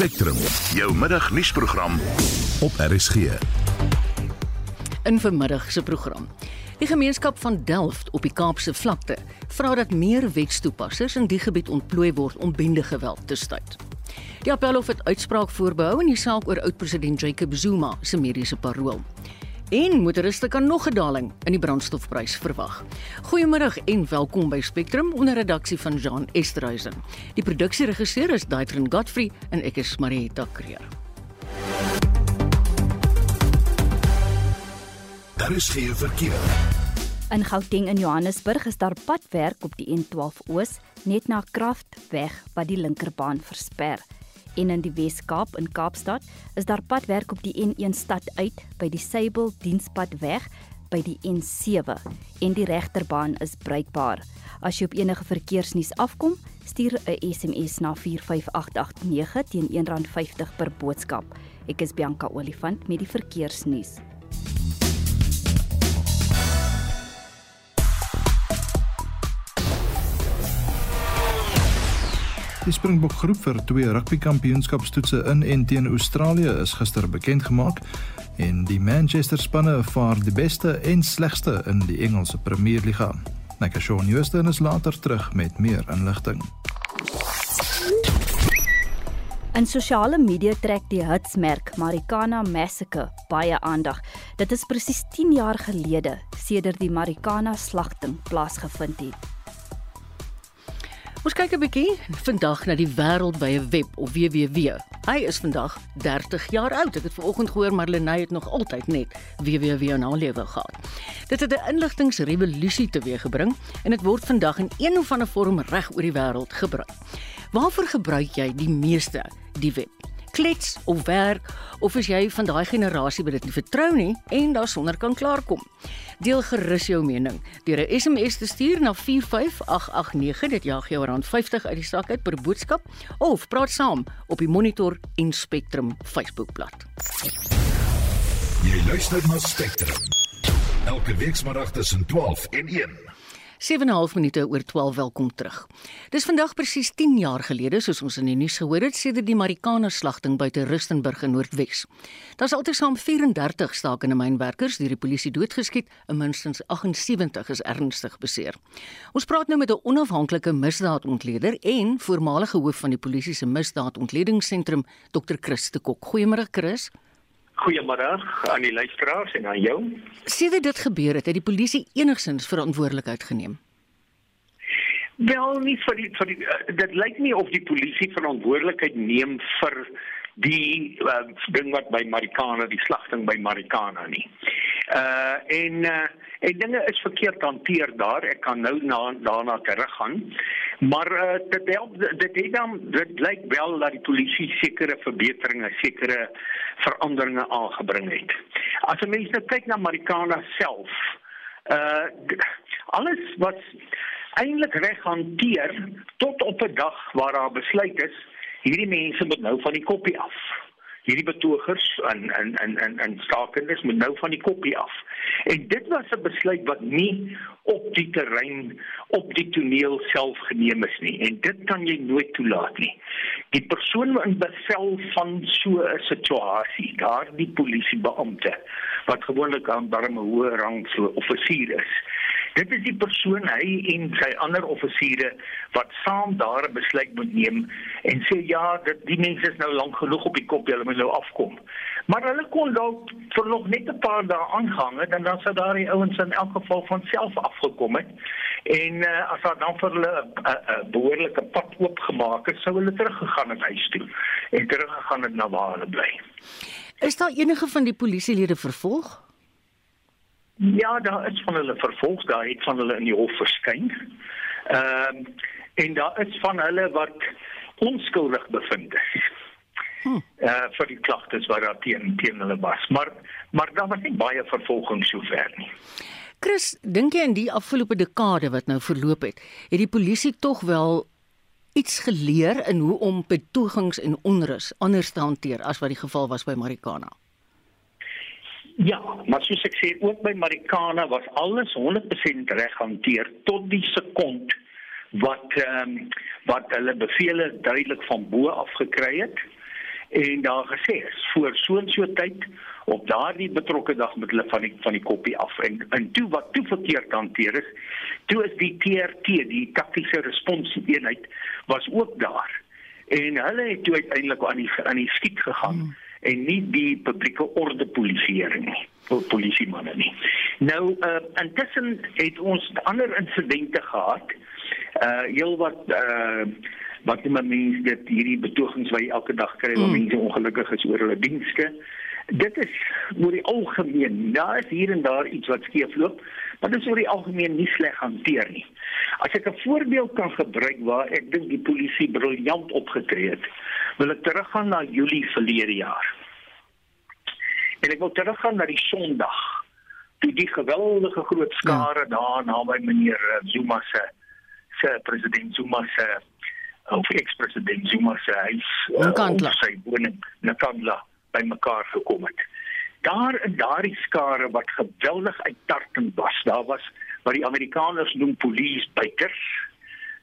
Spectrum, jou middagnuusprogram op RSG. In vanmiddag se program. Die gemeenskap van Delft op die Kaapse vlakte vra dat meer wetstoepassers in die gebied ontplooi word om bendegeweld te staai. Die appelhof het uitspraak voorbehou in die saak oor oud-president Jacob Zuma se mediese parol. En motoriste kan nog 'n daling in die brandstofprys verwag. Goeiemôre en welkom by Spectrum onder redaksie van Jean Esterhuizen. Die produksieregisseur is Daitrin Godfrey en ek is Marieta Kreer. Daar is geen verkeer. In Gauteng in Johannesburg is daar padwerk op die N12 Oos net na Kraftweg wat die linkerbaan versper en in die Wes-Kaap in Kaapstad is daar padwerk op die N1 stad uit by die Sable dienspad weg by die N7 en die regterbaan is bruikbaar. As jy op enige verkeersnuus afkom, stuur 'n SMS na 45889 teen R1.50 per boodskap. Ek is Bianca Olifant met die verkeersnuus. Die Springbok groep vir twee rugbykampioenskapstoetse in en teen Australië is gister bekend gemaak en die Manchester spanne vaar die beste en slegste in die Engelse Premierliga. Nakasho Newston is later terug met meer inligting. In sosiale media trek die hitsmerk Marikana Massacre baie aandag. Dit is presies 10 jaar gelede sedert die Marikana slagting plaasgevind het. Ons kyk 'n bietjie vandag na die wêreldwye web of www. Hy is vandag 30 jaar oud. Ek het vanoggend gehoor Marlenae het nog altyd net www in haar lewe gehad. Dit het 'n inligtingrevolusie teweeggebring en dit word vandag in een of ander vorm reg oor die wêreld gebruik. Waarvoor gebruik jy die meeste die web? Klets of werk of as jy van daai generasie by dit nie vertrou nie en daarsonder kan klaarkom. Deel gerus jou mening deur 'n SMS te stuur na 45889 dit jaag jou rand 50 uit die sak uit per boodskap of praat saam op die Monitor en Spectrum Facebookblad. Jy luister na Spectrum. Elke weekmiddag tussen 12 en 1. 7:30 minute oor 12 welkom terug. Dis vandag presies 10 jaar gelede soos ons in die nuus gehoor het sedert die Marikaner slagting buite Rustenburg in Noordwes. Daar's altesaam 34 stakende mynwerkers deur die polisie doodgeskiet en minstens 78 is ernstig beseer. Ons praat nou met 'n onafhanklike misdaadontleder en voormalige hoof van die polisie se misdaadontledingssentrum, Dr. Chris de Kok. Goeiemôre Chris. Goeiemôre aan die luisteraars en aan jou. Sedert dit gebeur het, het die polisie enigsins verantwoordelikheid geneem. Wel nie vir die vir die uh, dit lyk nie of die polisie verantwoordelikheid neem vir die uh, ding wat by Marikana, die slagting by Marikana nie. Uh en uh, en dinge is verkeerd hanteer daar. Ek kan nou na daarna teruggaan. Maar uh, dit help dit het dan dit lyk wel dat die polisie sekere verbeteringe, sekere veranderinge aangebring het. As 'n mens nou kyk na Marikana self, uh alles wat eintlik reg hanteer tot op 'n dag waar daar besluit is hierdie mense moet nou van die koppie af hierdie betogers en en en en en stakendes moet nou van die koppie af. En dit was 'n besluit wat nie op die terrein op die toneel self geneem is nie en dit kan jy nooit toelaat nie. Die persoon in bevel van so 'n situasie, daardie polisiebeampte wat gewoonlik aan 'n hoë rang so offisier is, Dit is die persoon hy en sy ander offisiere wat saam daar 'n besluit moet neem en sê ja, dit die mense is nou lank genoeg op die kop, hulle moet nou afkom. Maar hulle kon dalk vir nog net 'n paar dae aangaan en dan sou daar die ouens in elk geval van self afgekom het. En uh, as daar dan vir hulle 'n uh, uh, behoorlike pad oopgemaak het, sou hulle teruggegaan het huis toe en teruggegaan het na waar hulle bly. Is daar enige van die polisielede vervolg? Ja, daar is van hulle vervolg, daar het van hulle in die hof verskyn. Ehm um, en daar is van hulle wat onskuldig bevind is. Hm. Uh vir die klagtes wat daar teen teen hulle was. Maar maar daar was nie baie vervolging sover nie. Chris, dink jy in die afgelope dekade wat nou verloop het, het die polisie tog wel iets geleer in hoe om betogings en onrus anders te hanteer as wat die geval was by Marikana? Ja, maar soos ek sê, ook by Marikana was alles 100% reg hanteer tot die sekond wat ehm um, wat hulle bevele duidelik van bo af gekry het. En daar gesê is voor so 'n so tyd op daardie betrokke dag met hulle van die van die koppie af. En en toe wat toe verkeerd hanteer is toe is die TRT die taktiese responseenheid was ook daar. En hulle het toe uiteindelik aan die aan die skiet gegaan. Hmm. En nie die publieke orde polisieering nie polisie manne nie nou uh, intussen het ons ander insidente gehad uh heel wat uh wat die mense dit hierdie betogings wat jy elke dag kry waar mm. mense ongelukkig is oor hulle dienste. Dit is oor die algemeen, daar is hier en daar iets wat skeefloop, maar dit is oor die algemeen nie sleg hanteer nie. As ek 'n voorbeeld kan gebruik waar ek dink die polisie briljant opgetree het, wil ek teruggaan na Julie verlede jaar. En ek wil teruggaan na die Sondag toe die geweldige groot skare ja. daar naby meneer Zuma se se president Zuma se of ex-president Zuma se huis uh, sy woning Nkandla bymekaar gekom het. Daar in daardie skare wat geweldig uittartend was. Daar was wat die Amerikaners noem police bikers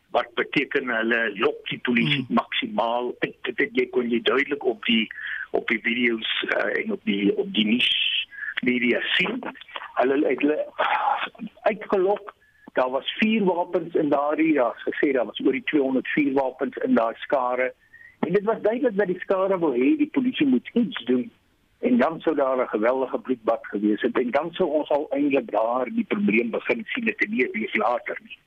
wat beteken hulle lok die polisie hmm. maksimaal dit dit jy kon jy duidelik op die op die video's uh, en op die op die niche media sien. Hulle het hulle uitgelok daar was vier wapens in daardie ja gesê daar was oor die 204 wapens in daai skare en dit was duidelik dat die skare wil hê die polisie moet iets doen en dan sou daar 'n geweldige bloedbad gewees het en dan sou ons al eintlik daar die probleem begin sien het nie wees later nie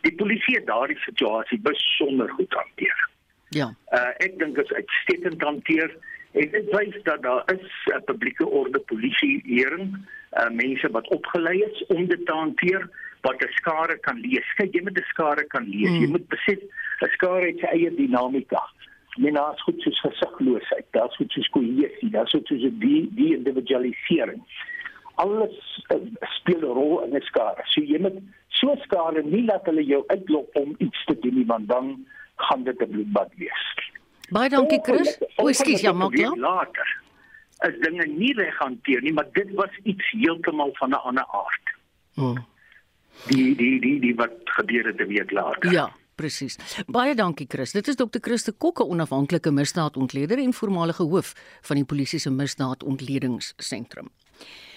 die polisie het daardie situasie besonder goed hanteer ja uh, ek dink dit is uitstekend hanteer en dit wys dat daar is 'n uh, publieke orde polisie hering uh, mense wat opgelei is om dit te hanteer wat 'n skare kan lees. Kyk, jy moet 'n skare kan lees. Hmm. Jy moet besef 'n skare het sy eie dinamika. Men as goed soos gesigloosheid, daar's goed soos kohesie, daar's goed soos die die individualisering. Alles uh, speel 'n rol in 'n skare. So jy moet so skare nie laat hulle jou uitlok om iets te doen nie, want dan gaan dit 'n bloedbad wees. Baie dankie Chris. O, ekskuus, ja, maak klaar. Later. As dinge nie reg hanteer nie, maar dit was iets heeltemal van 'n ander aard. Hmm die die die die wat gebeur het 'n week later. Ja, presies. Baie dankie Chris. Dit is Dr. Christe Kokke, onafhanklike misdaadontleder en voormalige hoof van die polisie se misdaadontledingssentrum.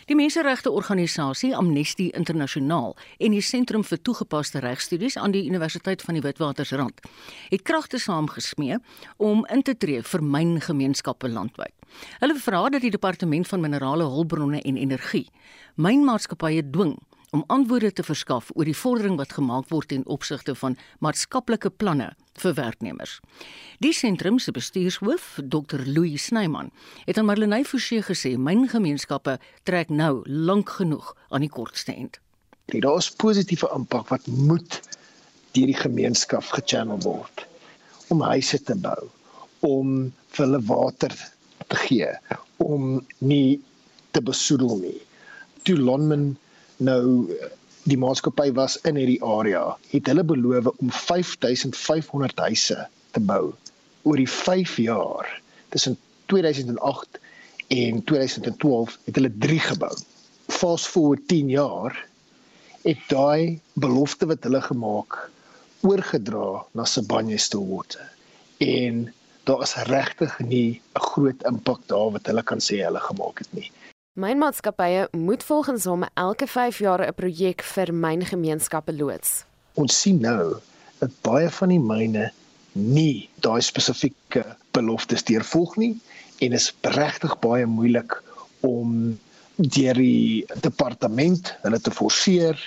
Die menseregte organisasie Amnesty Internasionaal en die Sentrum vir Toegepaste Regstudies aan die Universiteit van die Witwatersrand het kragte saamgesmee om in te tree vir myngemeenskappe landwyd. Hulle vra dat die Departement van Minerale Hulpbronne en Energie mynmaatskappye dwing om antwoorde te verskaf oor die vordering wat gemaak word ten opsigte van maatskaplike planne vir werknemers. Die sentrum se bestuurshoof, Dr. Louis Snyman, het aan Marlenae Forsie gesê myn gemeenskappe trek nou lank genoeg aan die kortste end. Daar is positiewe impak wat moet deur die gemeenskap gechannel word om huise te bou, om vir hulle water te gee, om nie te besoedel nie. Toe Lonmin nou die maatskappy was in hierdie area, het hulle beloof om 5500 huise te bou oor die 5 jaar. Tussen 2008 en 2012 het hulle 3 gebou. Fast forward 10 jaar het daai belofte wat hulle gemaak oorgedra na Sibanye-Stillwater. En daar is regtig nie 'n groot impak daar wat hulle kan sê hulle gemaak het nie. Mynmaatskappye moet volgens hom elke 5 jaar 'n projek vir myngemeenskappe loods. Ons sien nou dat baie van die myne nie daai spesifieke beloftes deurvolg nie en is regtig baie moeilik om deur die departement hulle te forceer.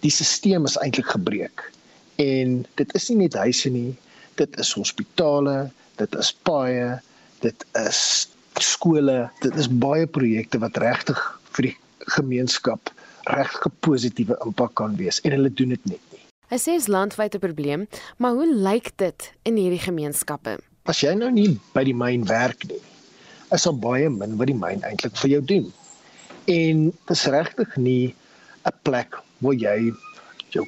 Die stelsel is eintlik gebreek. En dit is nie net huise nie, dit is hospitale, dit is paaie, dit is skole, dit is baie projekte wat regtig vir die gemeenskap regtig positiewe impak kan wees en hulle doen dit net nie. Hy sê is landwyte probleem, maar hoe lyk dit in hierdie gemeenskappe? As jy nou nie by die myn werk nie, is daar baie min wat die myn eintlik vir jou doen. En dit is regtig nie 'n plek waar jy jou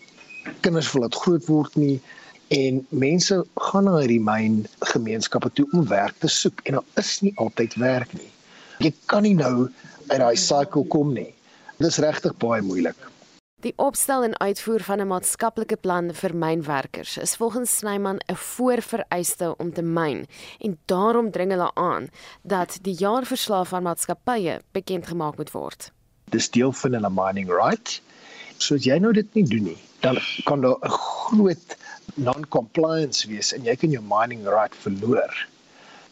kinders wil laat groot word nie en mense gaan na hierdie myn gemeenskappe toe om werk te soek en daar is nie altyd werk nie. Jy kan nie nou uit daai cycle kom nie. Dit is regtig baie moeilik. Die opstel en uitvoer van 'n maatskaplike plan vir mynwerkers is volgens Snyman 'n voorvereiste om te myn en daarom dring hulle aan dat die jaarverslag van maatskappye bekend gemaak moet word. Dis deel van hulle mining right. So as jy nou dit nie doen nie, dan kan daar 'n groot non-compliance wees en jy kan jou mining right verloor.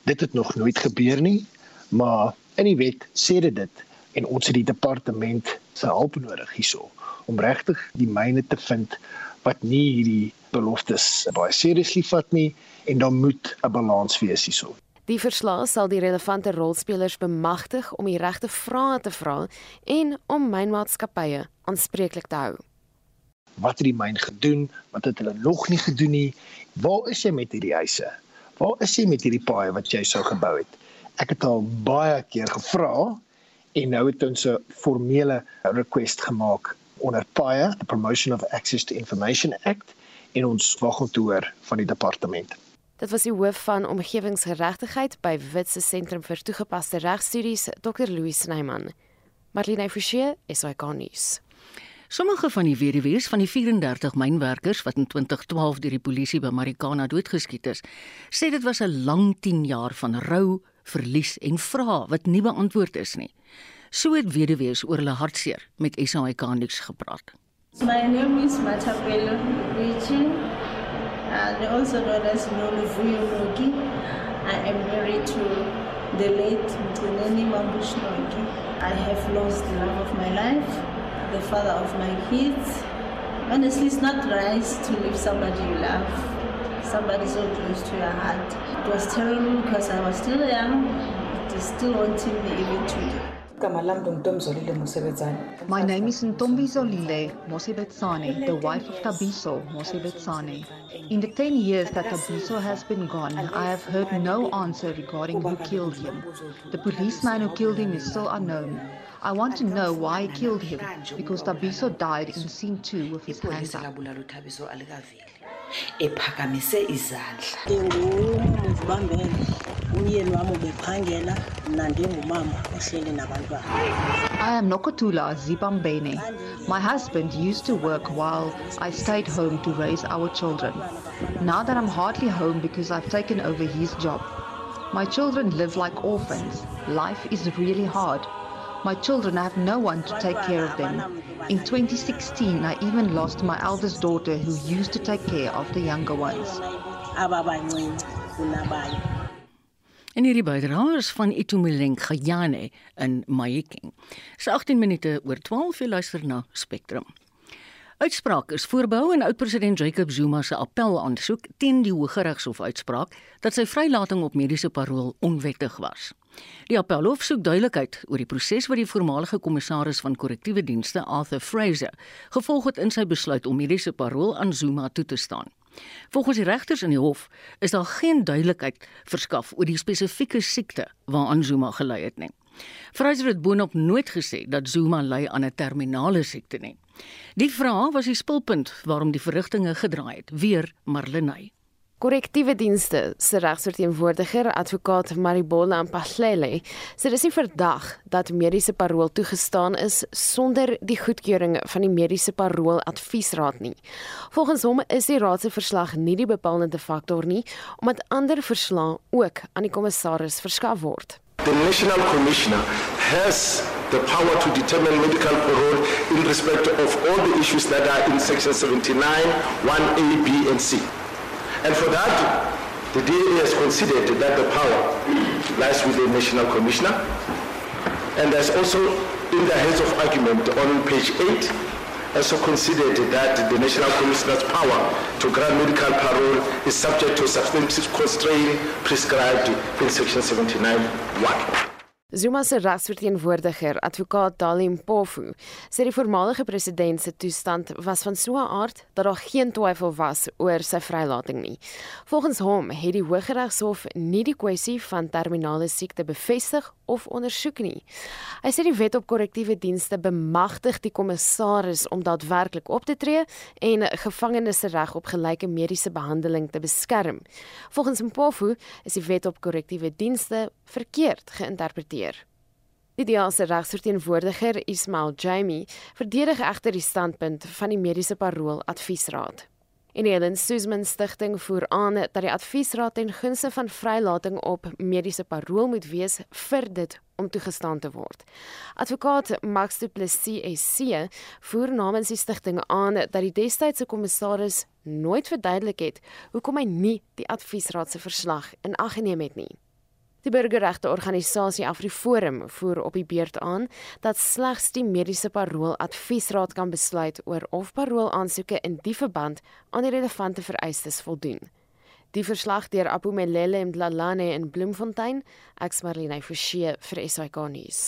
Dit het nog nooit gebeur nie, maar in die wet sê dit dit en ons het die departement se hulp nodig hierso om regtig die myne te vind wat nie hierdie beloftes baie seriously vat nie en dan moet 'n balans wees hierso. Die verslag sal die relevante rolspelers bemagtig om die regte vrae te vra en om mynmaatskappye aanspreeklik te hou. Wat het die myn gedoen? Wat het hulle nog nie gedoen nie? Waar is jy met hierdie huise? Waar is jy met hierdie paaie wat jy sou gebou het? Ek het al baie keer gevra en nou het ons 'n formele request gemaak onder PAIA, the Promotion of Access to Information Act en ons wag om te hoor van die departement. Dit was die hoof van omgewingsgeregtigheid by Witse Sentrum vir Toegepaste Regstudies, Dr. Louis Snyman. Marlene Forsie, SAK nuus. Sommige van die weduwees van die 34 mynwerkers wat in 2012 deur die polisie by Marikana doodgeskiet is, sê dit was 'n lang 10 jaar van rou, verlies en vrae wat nie beantwoord is nie. So het weduwees oor hulle hartseer met SAIK niks gepraat. My name is Matapelo Richie and also known as Noluvuyo Noki. I am married to the late Mtineni Mambush Noki. I have lost the love of my life, the father of my kids. Honestly, it's not right to leave somebody you love, somebody so close to your heart. It was terrible because I was still young. It is still haunting me even today. igama lami ngumntomzolile musebenzane My name is Ntombi Zolile Mosebetsane, the wife of Tabiso Mosebetsane. In the 10 years that Tabiso has been gone, I have heard no answer regarding who killed him. The policeman who killed him is still unknown. I want to know why he killed him, because Tabiso died in scene 2 with his hands ipholisa up. labulala uthabiso alikaveli ephakamise izandla Ngingumzibambele umyeni wami ubephangela mna ndingumama ohleli nabantwana. I am Nokotula Zibambene. My husband used to work while I stayed home to raise our children. Now that I'm hardly home because I've taken over his job. My children live like orphans. Life is really hard. My children have no one to take care of them. In 2016, I even lost my eldest daughter who used to take care of the younger ones. En hierdie bydraers van Itumeleng Gayane in Mahikeng. Dis 18 minute oor 12 jy luister na Spectrum. Uitspraak is voorbehou en oud-president Jacob Zuma se appel aansoek teen die Hooggeregshof uitspraak dat sy vrylating op mediese parol onwettig was. Die appelhof soek duidelikheid oor die proses wat die voormalige kommissaris van korrektiewe dienste Arthur Fraser gevolg het in sy besluit om mediese parol aan Zuma toe te staan. Volgens die regters in die hof is daar geen duidelikheid verskaf oor die spesifieke siekte waaraan Zuma gely het nie. Fraser het boonop nooit gesê dat Zuma ly aan 'n terminale siekte nie. Die vraag was die spulpunt waarom die verrigtinge gedraai het, weer Marlenae. Korrektiewe dienste se regsverteenwoordiger, advokaat Maribola Mpahlele, sê dis nie verdag dat mediese parol toegestaan is sonder die goedkeuring van die mediese parol adviesraad nie. Volgens hom is die raad se verslag nie die bepalende faktor nie, omdat ander verslae ook aan die kommissaris verskaf word. The National Commissioner has the power to determine medical parole in respect of all the issues that are in Section 79, 1A, B, and C. And for that, the DA has considered that the power lies with the National Commissioner. And there's also in the heads of argument on page 8 also considered that the National Commissioner's power to grant medical parole is subject to substantive constraint prescribed in Section 79 1. Zuma se regsverteenwoordiger, advokaat Dalim Mpofu, sê die voormalige president se toestand was van so 'n aard dat daar geen twyfel was oor sy vrylating nie. Volgens hom het die Hooggeregshof nie die kwessie van terminale siekte bevestig of ondersoek nie. Hy sê die wet op korrektiewe dienste bemagtig die kommissaris om daadwerklik op te tree en gevangenes se reg op gelyke mediese behandeling te beskerm. Volgens Mpofu is die wet op korrektiewe dienste verkeerd geïnterpreteer. Die DA se regsverteenwoordiger Ismail Jamie verdedig egter die standpunt van die mediese parool adviesraad. En die Helen Suzman Stichting voer aan dat die adviesraad ten gunste van vrylating op mediese parool moet wees vir dit om toegestaan te word. Advokaat Max Du Plessis SC voer namens die stigting aan dat die destydse kommissaris nooit verduidelik het hoekom hy nie die adviesraad se verslag in ag geneem het nie. Die burgerregte organisasie AfriForum voer op die beurt aan dat slegs die mediese parool adviesraad kan besluit oor of parool aansoeke in die verband aan die relevante vereistes voldoen. Die verslag deur Apu Melele en Dlalane in Bloemfontein, ek's Marlene Forsie vir SAK nuus.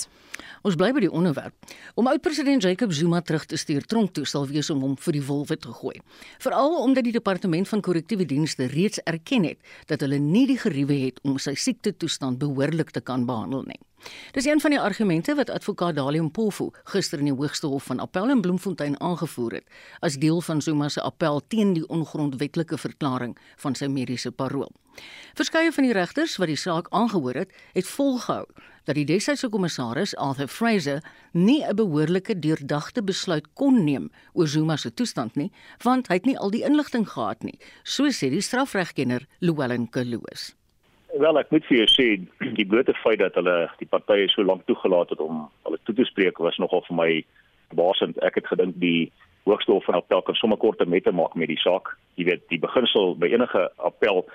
Ons bly by die onderwerp. Om oud-president Jacob Zuma terug te stuur tronk toe sal wees om hom vir die wolwe te gooi. Veral omdat die departement van korrektiewe dienste reeds erken het dat hulle nie die geriewe het om sy siekte toestand behoorlik te kan behandel nie. Dis een van die argumente wat advokaat Dalium Pofu gister in die Hoogste Hof van Appel in Bloemfontein aangevoer het as deel van Zuma se appel teen die ongrondwetlike verklaring van sy mediese parol. Verskeie van die regters wat die saak aangehoor het, het volgehou dat die desydse kommissaris Arthur Fraser nie 'n behoorlike deurdagte besluit kon neem oor Zuma se toestand nie, want hy het nie al die inligting gehad nie, so sê die strafregkenner Llewellyn Kaloos. Wel, ek moet vir jou sê die blote feit dat hulle die partye so lank toegelaat het om hulle toe te spreek was nogal vir my basend. Ek het gedink die hoogste hof van appel kan sommer kort en met te maak met die saak. Jy weet, die beginsel by enige appel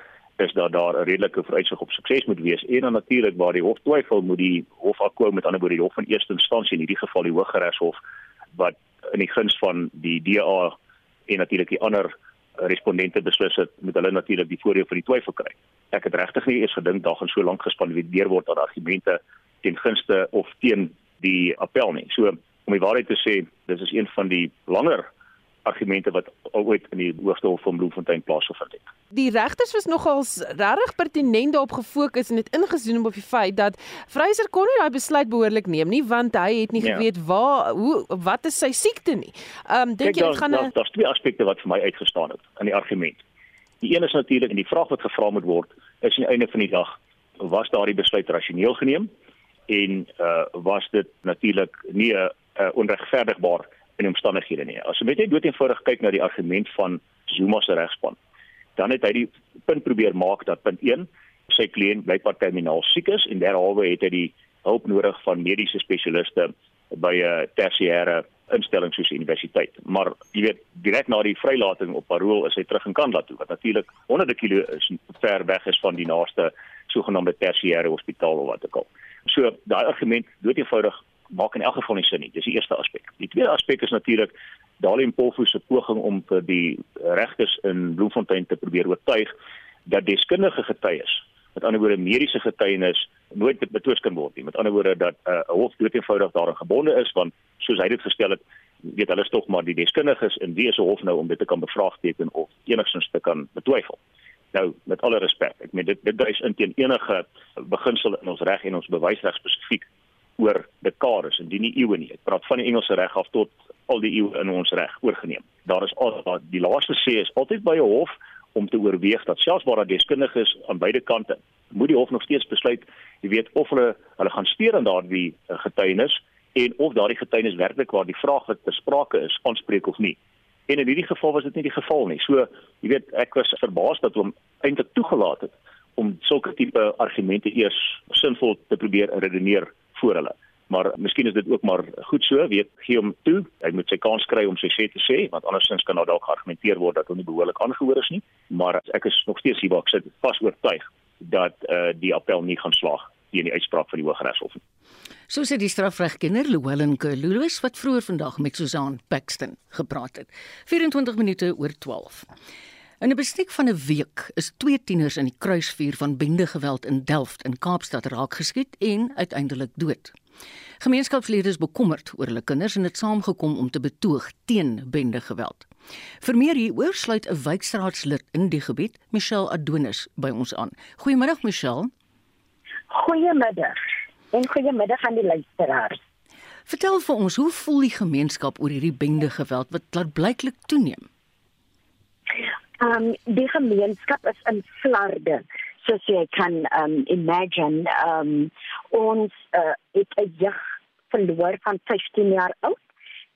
is dat daar 'n redelike vooruitsig op sukses moet wees en dan natuurlik waar die hof twyfel moet die hof akkoord met ander woorde die hof van eerste instansie in hierdie geval die Hooggeregshof wat in die guns van die DA en natuurlik die ander respondente beslis het met hulle natuurlik die voordeel vir die twyfel kry. Ek het regtig nie eens gedink daar gaan so lank gespandeer word dat argumente ten gunste of teen die appel nie. So om die waarheid te sê, dis is een van die langer argumente wat ooit in die Hoogste Hof van Bloemfontein plaasgevind het. Die regters was nogals regtig pertinent daarop gefokus en het ingezoom op die feit dat Freyser kon nie daai besluit behoorlik neem nie want hy het nie ja. geweet waar hoe wat is sy siekte nie. Ehm um, dink jy dit gaan Daar's daar twee aspekte wat vir my uitgestaan het in die argument. Die een is natuurlik en die vraag wat gevra moet word is aan die einde van die dag was daardie besluit rasioneel geneem en uh was dit natuurlik nie 'n uh, uh, onregverdigbaar in omstandighede nie. As jy net dood eenvoudig kyk na die argument van Zuma se regspan, dan het hy die punt probeer maak dat punt 1 sy kliënt blykbaar terminaal siek is en derhalwe het hy die hulp nodig van mediese spesialiste by 'n tersiêre instelling soos universiteit. Maar jy weet, direk na die vrylating op parol is hy terug in Kandla toe wat natuurlik honderde kilo is ver weg is van die naaste sogenaamde tersiêre hospitaal of wat ook al. So daai argument dood eenvoudig maak in elk geval nie sin nie. Dis die eerste aspek. Die tweede aspek is natuurlik Dalie Polfu se poging om vir die regters in Bloemfontein te probeer oortuig dat deskundige getuies, met ander woorde mediese getuienis, nooit betwis kan word nie. Met ander woorde dat uh, 'n uh, hof dood eenvoudig daaraan gebonde is want soos hy dit gestel het, weet hulle tog maar die deskundiges in wie is 'n hof nou om dit te kan bevraagteken of enigstens te kan betwyfel. Nou, met alle respek, ek meen dit dit dryf in teen enige beginsel in ons reg en ons bewysreg spesifiek oor dekades en nie eeue nie. Ek praat van die Engelse reg af tot al die eeue in ons reg oorgeneem. Daar is al die laaste sê is altyd by 'n hof om te oorweeg dat selfs waar daar deskundiges aan beide kante moet die hof nog steeds besluit, jy weet of hulle hulle gaan steur aan daardie uh, getuienis en of daardie getuienis werklik waar die vraag wat besprake is aanspreek of nie. En in hierdie geval was dit nie die geval nie. So, jy weet, ek was verbaas dat hom eintlik toegelaat het om sulke tipe argumente eers sinvol te probeer redeneer voor hulle. Maar miskien is dit ook maar goed so, weet gee hom toe. Hy moet sy kans kry om sy sê te sê, want andersins kan daar dalk geargumenteer word dat hy nie behoorlik aangehoor is nie. Maar ek is nog steeds hier waar ek sit vas oortuig dat eh uh, die appel nie gaan slaag teen die uitspraak van die Hooggeregshof nie. So sê die strafregkenner Llewellyn Kululus wat vroeër vandag met Susan Paxton gepraat het. 24 minute oor 12. In 'n bestek van 'n week is twee tieners in die kruisvuur van bendegeweld in Delft in Kaapstad raak geskiet en uiteindelik dood. Gemeenskapslede is bekommerd oor hulle kinders en het saamgekom om te betoog teen bendegeweld. Vir meer hieroor sluit 'n wijkstraatslid in die gebied, Michelle Adonis, by ons aan. Goeiemiddag Michelle. Goeiemiddag. En goeiemiddag aan die luisteraars. Vertel vir ons, hoe voel die gemeenskap oor hierdie bendegeweld wat blyklik toeneem? Um die gemeenskap is in flarde soos jy kan um imagine. Um ons uh, het 'n jeug verloor van 15 jaar oud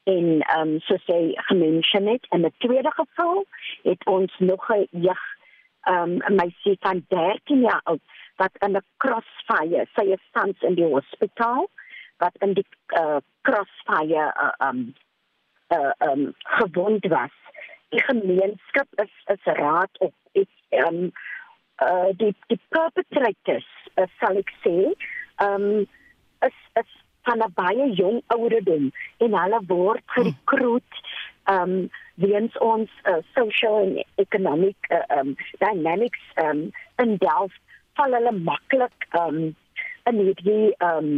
en ehm um, soos hy gemention het in 'n tweede geval het ons nog 'n jeug ehm um, meisie van 13 jaar oud wat in 'n crossfire sy is tans in die hospitaal wat in die uh, crossfire uh, um uh, um gewond was die gemeenskap is is raad op ek um uh die die perpetrators uh, sal ek sê um is is van 'n baie jong ouderdom en hulle word gerekruut um weens ons uh, social and economic uh, um dynamics um in Delft val hulle maklik um in hierdie um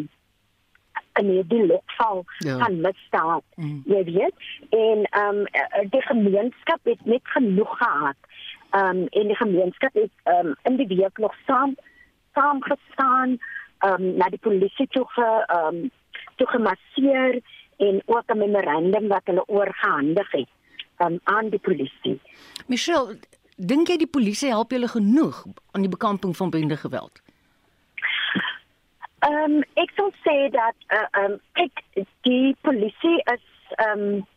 in hierdie lokval ja. van misdaad mm. jy weet en um die gemeenskap het net genoeg gehad um en die gemeenskap het um in die week nog saam saam gestaan um na die polisie toe ge um toe gemasseer en ook 'n memorandum wat hulle oorgehandig het um, aan die polisie. Michelle, dink jy die polisie help julle genoeg aan die bekamping van bende geweld? Ehm um, ek sou sê dat eh, ehm uh, um, ek die polisie is ehm um,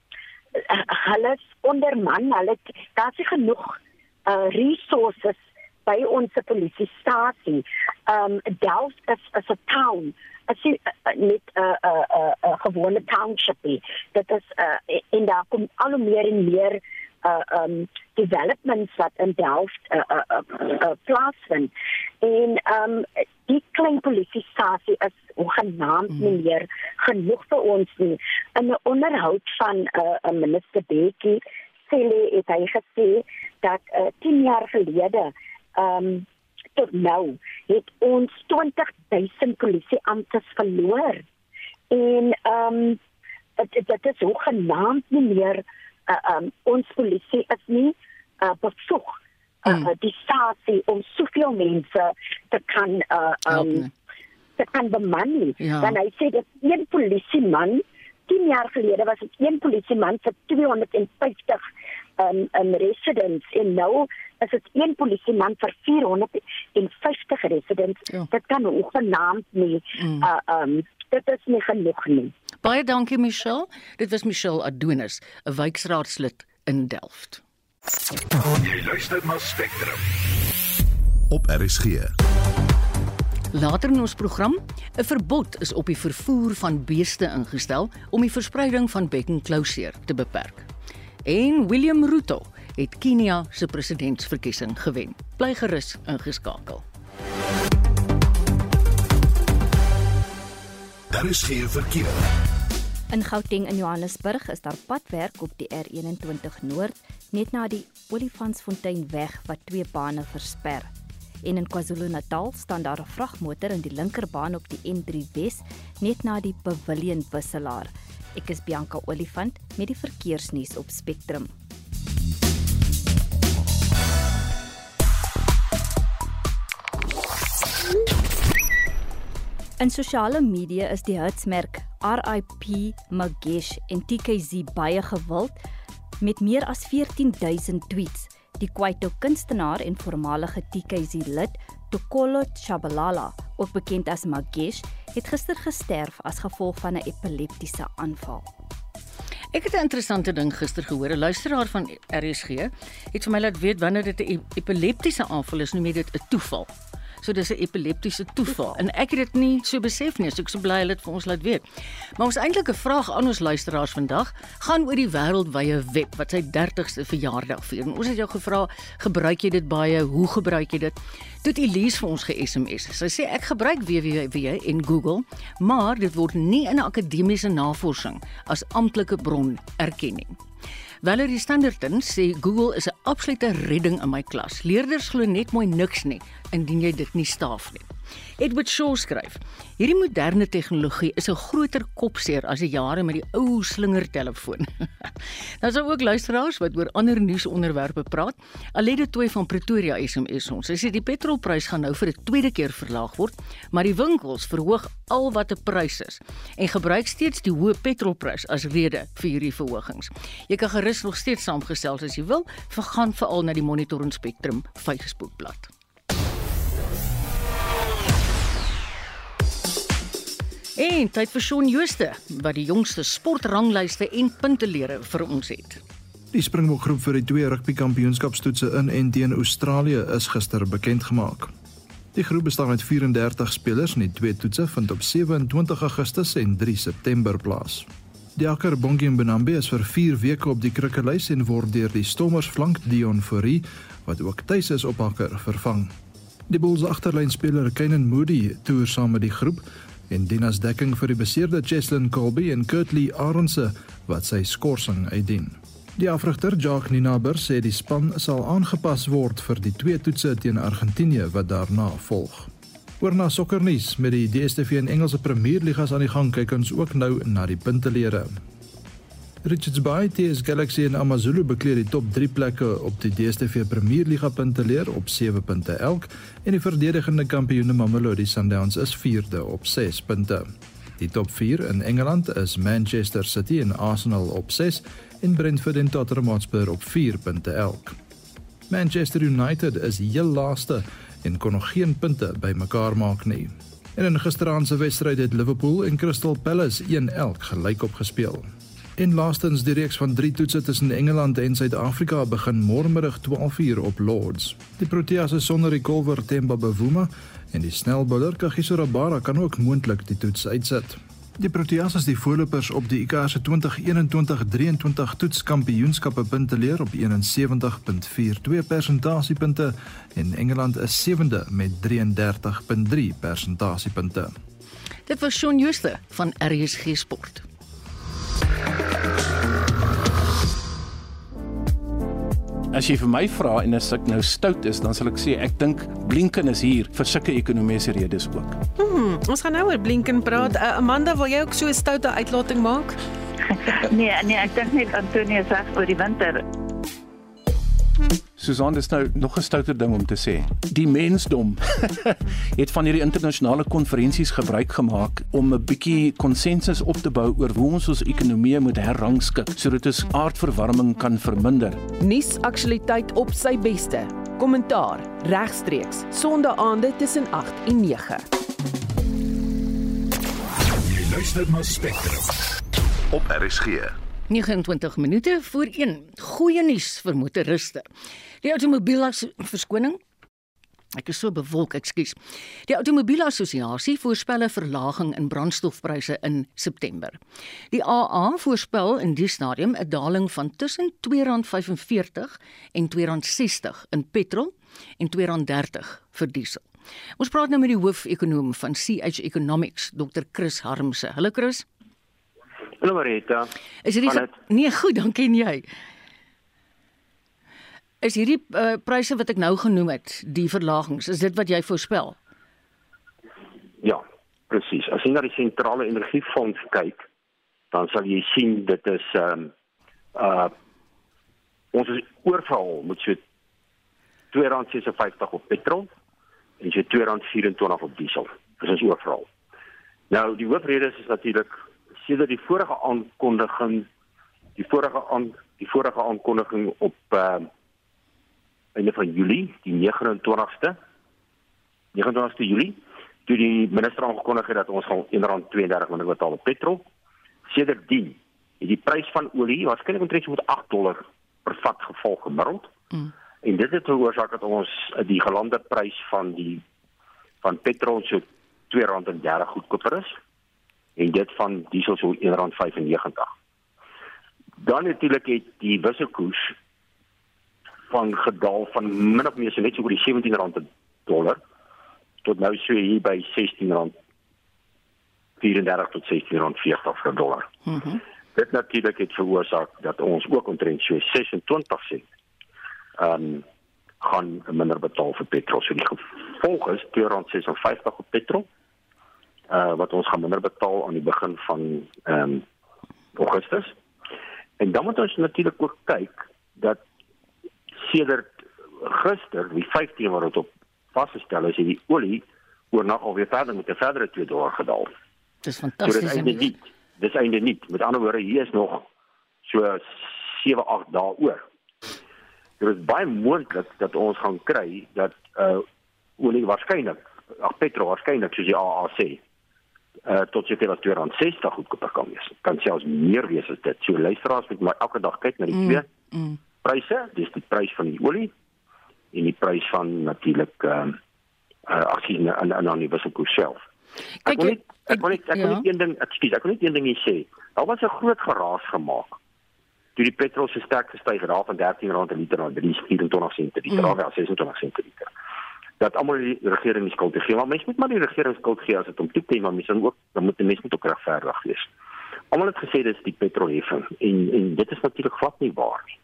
hulle onderman, hulle daar's genoeg uh resources by ons polisiestasie. Ehm um, Delft is is 'n town. As jy uh, net 'n uh, 'n uh, uh, uh, gewone township is dit is uh, en daar kom al hoe meer en meer uh um developments wat in Delft uh, uh, uh, uh plaasvind en um die klein polisiestasie is ongenaamd mm. nie meer genoeg vir ons nie in 'n onderhoud van 'n uh, uh, minister Bekkie sê hy het gesê dat uh, 10 jaar gelede um tot nou het ons 20000 polisieamptes verloor. En um, dit dit is hoe genaamd nie meer uh, um, ons polisie is nie uh, bevoeg uh, mm. die stasie om soveel mense te kan uh, um, te kan beman. Ja. Dan hy sê dat een polisieman 10 jaar gelede was dit een polisieman vir 250 um, um residents en nou is dit een polisieman vir 450 residents. Ja. Dit kan ongenaamd nie. Mm. Uh um dit is nie genoeg nie. Baie dankie Michelle. Dit was Michelle Adonis, 'n wijkraadslid in Delft. Jy luister na Spectrum. Op RSG. Later in ons program, 'n verbod is op die vervoer van beeste ingestel om die verspreiding van bekkenklouseer te beperk. En William Ruto het Kenia se presidentsverkiesing gewen. Bly gerus ingeskakel. Daar is geen verkeer. In Gauteng in Johannesburg is daar padwerk op die R21 Noord net na die Olifantsfontein weg wat twee bane versper. En in KwaZulu-Natal staan daar 'n vragmotor in die linkerbaan op die N3 Wes net na die Pavilion wisselaar. Ek is Bianca Olifant met die verkeersnuus op Spectrum. In sosiale media is die hitsmerk RIP Magesh en TKZ baie gewild met meer as 14000 tweets. Die Kwaito kunstenaar en voormalige TKZ lid, Tokolo Chabalala, ook bekend as Magesh, het gister gesterf as gevolg van 'n epileptiese aanval. Ek het 'n interessante ding gister gehoor. 'n Luisteraar van RSG het vir my laat weet wanneer dit 'n epileptiese aanval is, noem jy dit 'n toeval. So dis 'n epileptiese toeval en ek het dit nie so besef nie. So ek is so bly hulle dit vir ons laat weet. Maar ons eintlik 'n vraag aan ons luisteraars vandag gaan oor die wêreldwye web wat sy 30ste verjaardag vier. En ons het jou gevra, gebruik jy dit baie? Hoe gebruik jy dit? Toe Elise vir ons ge-SMS. Sy sê ek gebruik www en Google, maar dit word nie in 'n akademiese navorsing as amptelike bron erken nie. Valerie Standerton sê Google is 'n absolute redding in my klas. Leerders glo net mooi niks nie indien jy dit nie staaf nie. Edward Shaw skryf: Hierdie moderne tegnologie is 'n groter kopseer as die jare met die ou slingertelefoon. Daar's ook luisteraars wat oor ander nuusonderwerpe praat. Alede Toy van Pretoria SMS ons. Sy sê die petrolprys gaan nou vir 'n tweede keer verlaag word, maar die winkels verhoog al wat 'n prys is en gebruik steeds die hoë petrolprys as rede vir hierdie verhogings. Jy kan gerus nog steeds saamgestel as jy wil, vergaan veral na die Monitor en Spectrum Facebookblad. En tyd vir Shaun Jooste wat die jongste sportranglyste en puntelere vir ons het. Die Springbok groep vir die twee rugby kampioenskapstoetse in en teen Australië is gister bekend gemaak. Die groep bestaan uit 34 spelers en die twee toetse vind op 27 Augustus en 3 September plaas. Die akker Bongie Mbonambi is vir 4 weke op die krikkelys en word deur die Stormers flank Dion Fourie wat ook tuis is op akker vervang. Die Bulls agterlynspeler Kenan Moody toer saam met die groep en dien as dekking vir die beseerde Cheslin Colby en Kurtley Arendse wat sy skorsing uitdien. Die afrigter Jacques Ninaber sê die span sal aangepas word vir die twee toetse teen Argentinië wat daarna volg. Oor na sokkernuus met die DStv en Engelse Premierligas aan die gang kyk ons ook nou na die puntelere. Richards Bay, TS Galaxy en AmaZulu bekleed die top 3 plekke op die DStv Premierliga punteleer op 7 punte elk en die verdedigende kampioene Mamelodi Sundowns is 4de op 6 punte. Die top 4 in Engeland is Manchester City en Arsenal op 6 en Brentford en Tottenham Hotspur op 4 punte elk. Manchester United is heel laaste en kon nog geen punte bymekaar maak nie. En in gisteraand se wedstryd het Liverpool en Crystal Palace 1-1 gelyk op gespeel. En laastens die reeks van 3 toetse tussen Engeland en Suid-Afrika begin môremiddag 12:00 op Lords. Die Proteas is sonder kolwer Themba Bavuma en die snelbouler Kagiso Rabada kan ook moontlik die toets uitsit. Die Proteas is die voorlopers op die ICC 2021-23 toetskampioenskappe punteleer op 71.42 persentasiepunte en Engeland is 7de met 33.3 persentasiepunte. Dit was Shaun Jooste van RSG Sport. As jy vir my vra en as ek nou stout is, dan sal ek sê ek dink Blinken is hier vir sulke ekonomiese redes ook. Hmm, ons gaan nou oor Blinken praat. Uh, Amanda, wil jy ook so 'n stoute uitlating maak? nee, nee, ek dink net Antonio sê oor die winter. Susan, dis nou nog 'n stouter ding om te sê. Die mensdom het van hierdie internasionale konferensies gebruik gemaak om 'n bietjie konsensus op te bou oor hoe ons ons ekonomie moet herrangskik sodat ons aardverwarming kan verminder. Nuus aktualiteit op sy beste. Kommentaar regstreeks Sondae tussen 8 en 9. Jy luister na Spectrum op RSG. 29 minute voor 1. Goeie nuus vir motoriste. Die outomobielies verskoning. Ek is so bewolk, ekskuus. Die Automobielassosiasie voorspel 'n verlaging in brandstofpryse in September. Die AA voorspel in die stadium 'n daling van tussen R2.45 en R2.60 in petrol en R2.30 vir diesel. Ons praat nou met die hoofekonoom van CH Economics, Dr. Chris Harmse. Hallo Chris. Hallo Marita. Is hierdie het... Nee, goed, dankie en jy. Is hierdie uh, pryse wat ek nou genoem het, die verlagings, is dit wat jy voorspel? Ja, presies. As jy na die sentrale energiefonds kyk, dan sal jy sien dit is ehm um, uh ons is oorval met so R2.56 op petrol en so R2.24 op diesel. Dit is oorval. Nou die hoofrede is, is natuurlik sedert die vorige aankondiging die vorige aan die vorige aankondiging op ehm uh, einde van Julie, die 29ste 29ste Julie, toe die minister aangekondig het dat ons gaan R1.32 minder betaal op petrol. Sedertdien het die prys van olie waarskynlik omtrent met 8 dollar per vat geval gemiddeld. Mm. En dit het veroorsaak dat ons die gelande prys van die van petrol so R2.30 goedkoper is en dit van diesel so R1.95. Dan natuurlik het die wisselkoers van gedaal van min of meer so net so oor die R17 per dollar tot nou so hier by R16 34 tot R16.40 per dollar. Mhm. Mm dit natuurlik het veroorsaak dat ons ook omtrent so 26 sent ehm um, gaan minder betaal vir petrol. So die gevolg is R2.56 op petrol uh wat ons gaan minder betaal aan die begin van ehm um, Augustus. En dan moet ons natuurlik ook kyk dat sedert gister, die 15 wat dit op vasgestel is, het die olie oornag alweer verder met 'n verdere 2 dollar gedaal. Dis fantasties. So dit is nie dis einde nie. Met ander woorde, hier is nog so 7, 8 dae oor. Dit is baie moontlik dat ons gaan kry dat uh olie waarskynlik, ag petrol waarskynlik soos die AA sê, uh tot seker as R260 goedkoper kan wees. Kan selfs meer wees as dit. So luisteraars moet maar elke dag kyk na die mm, twee mm. Pryse, dis die prys van die olie en die prys van natuurlik ehm uh, uh, aksie in in aan die wisselkoers self. Ek wil net ek wil net ek wil net ja. een ding, ekskuus, ek wil net een ding sê. Daar was 'n groot geraas gemaak toe die petrol se sterk gestyg het van R13 per liter na 3.24 sent per liter, mm. of 26 sent per liter. Dat almal die regering die skuld gee, maar mense moet maar die regering skuld gee as dit om toe kom, maar mense ook dan moet die mense moet ook regverdig wees. Almal het gesê dis die petrolheffing en en dit is natuurlik glad nie waar nie.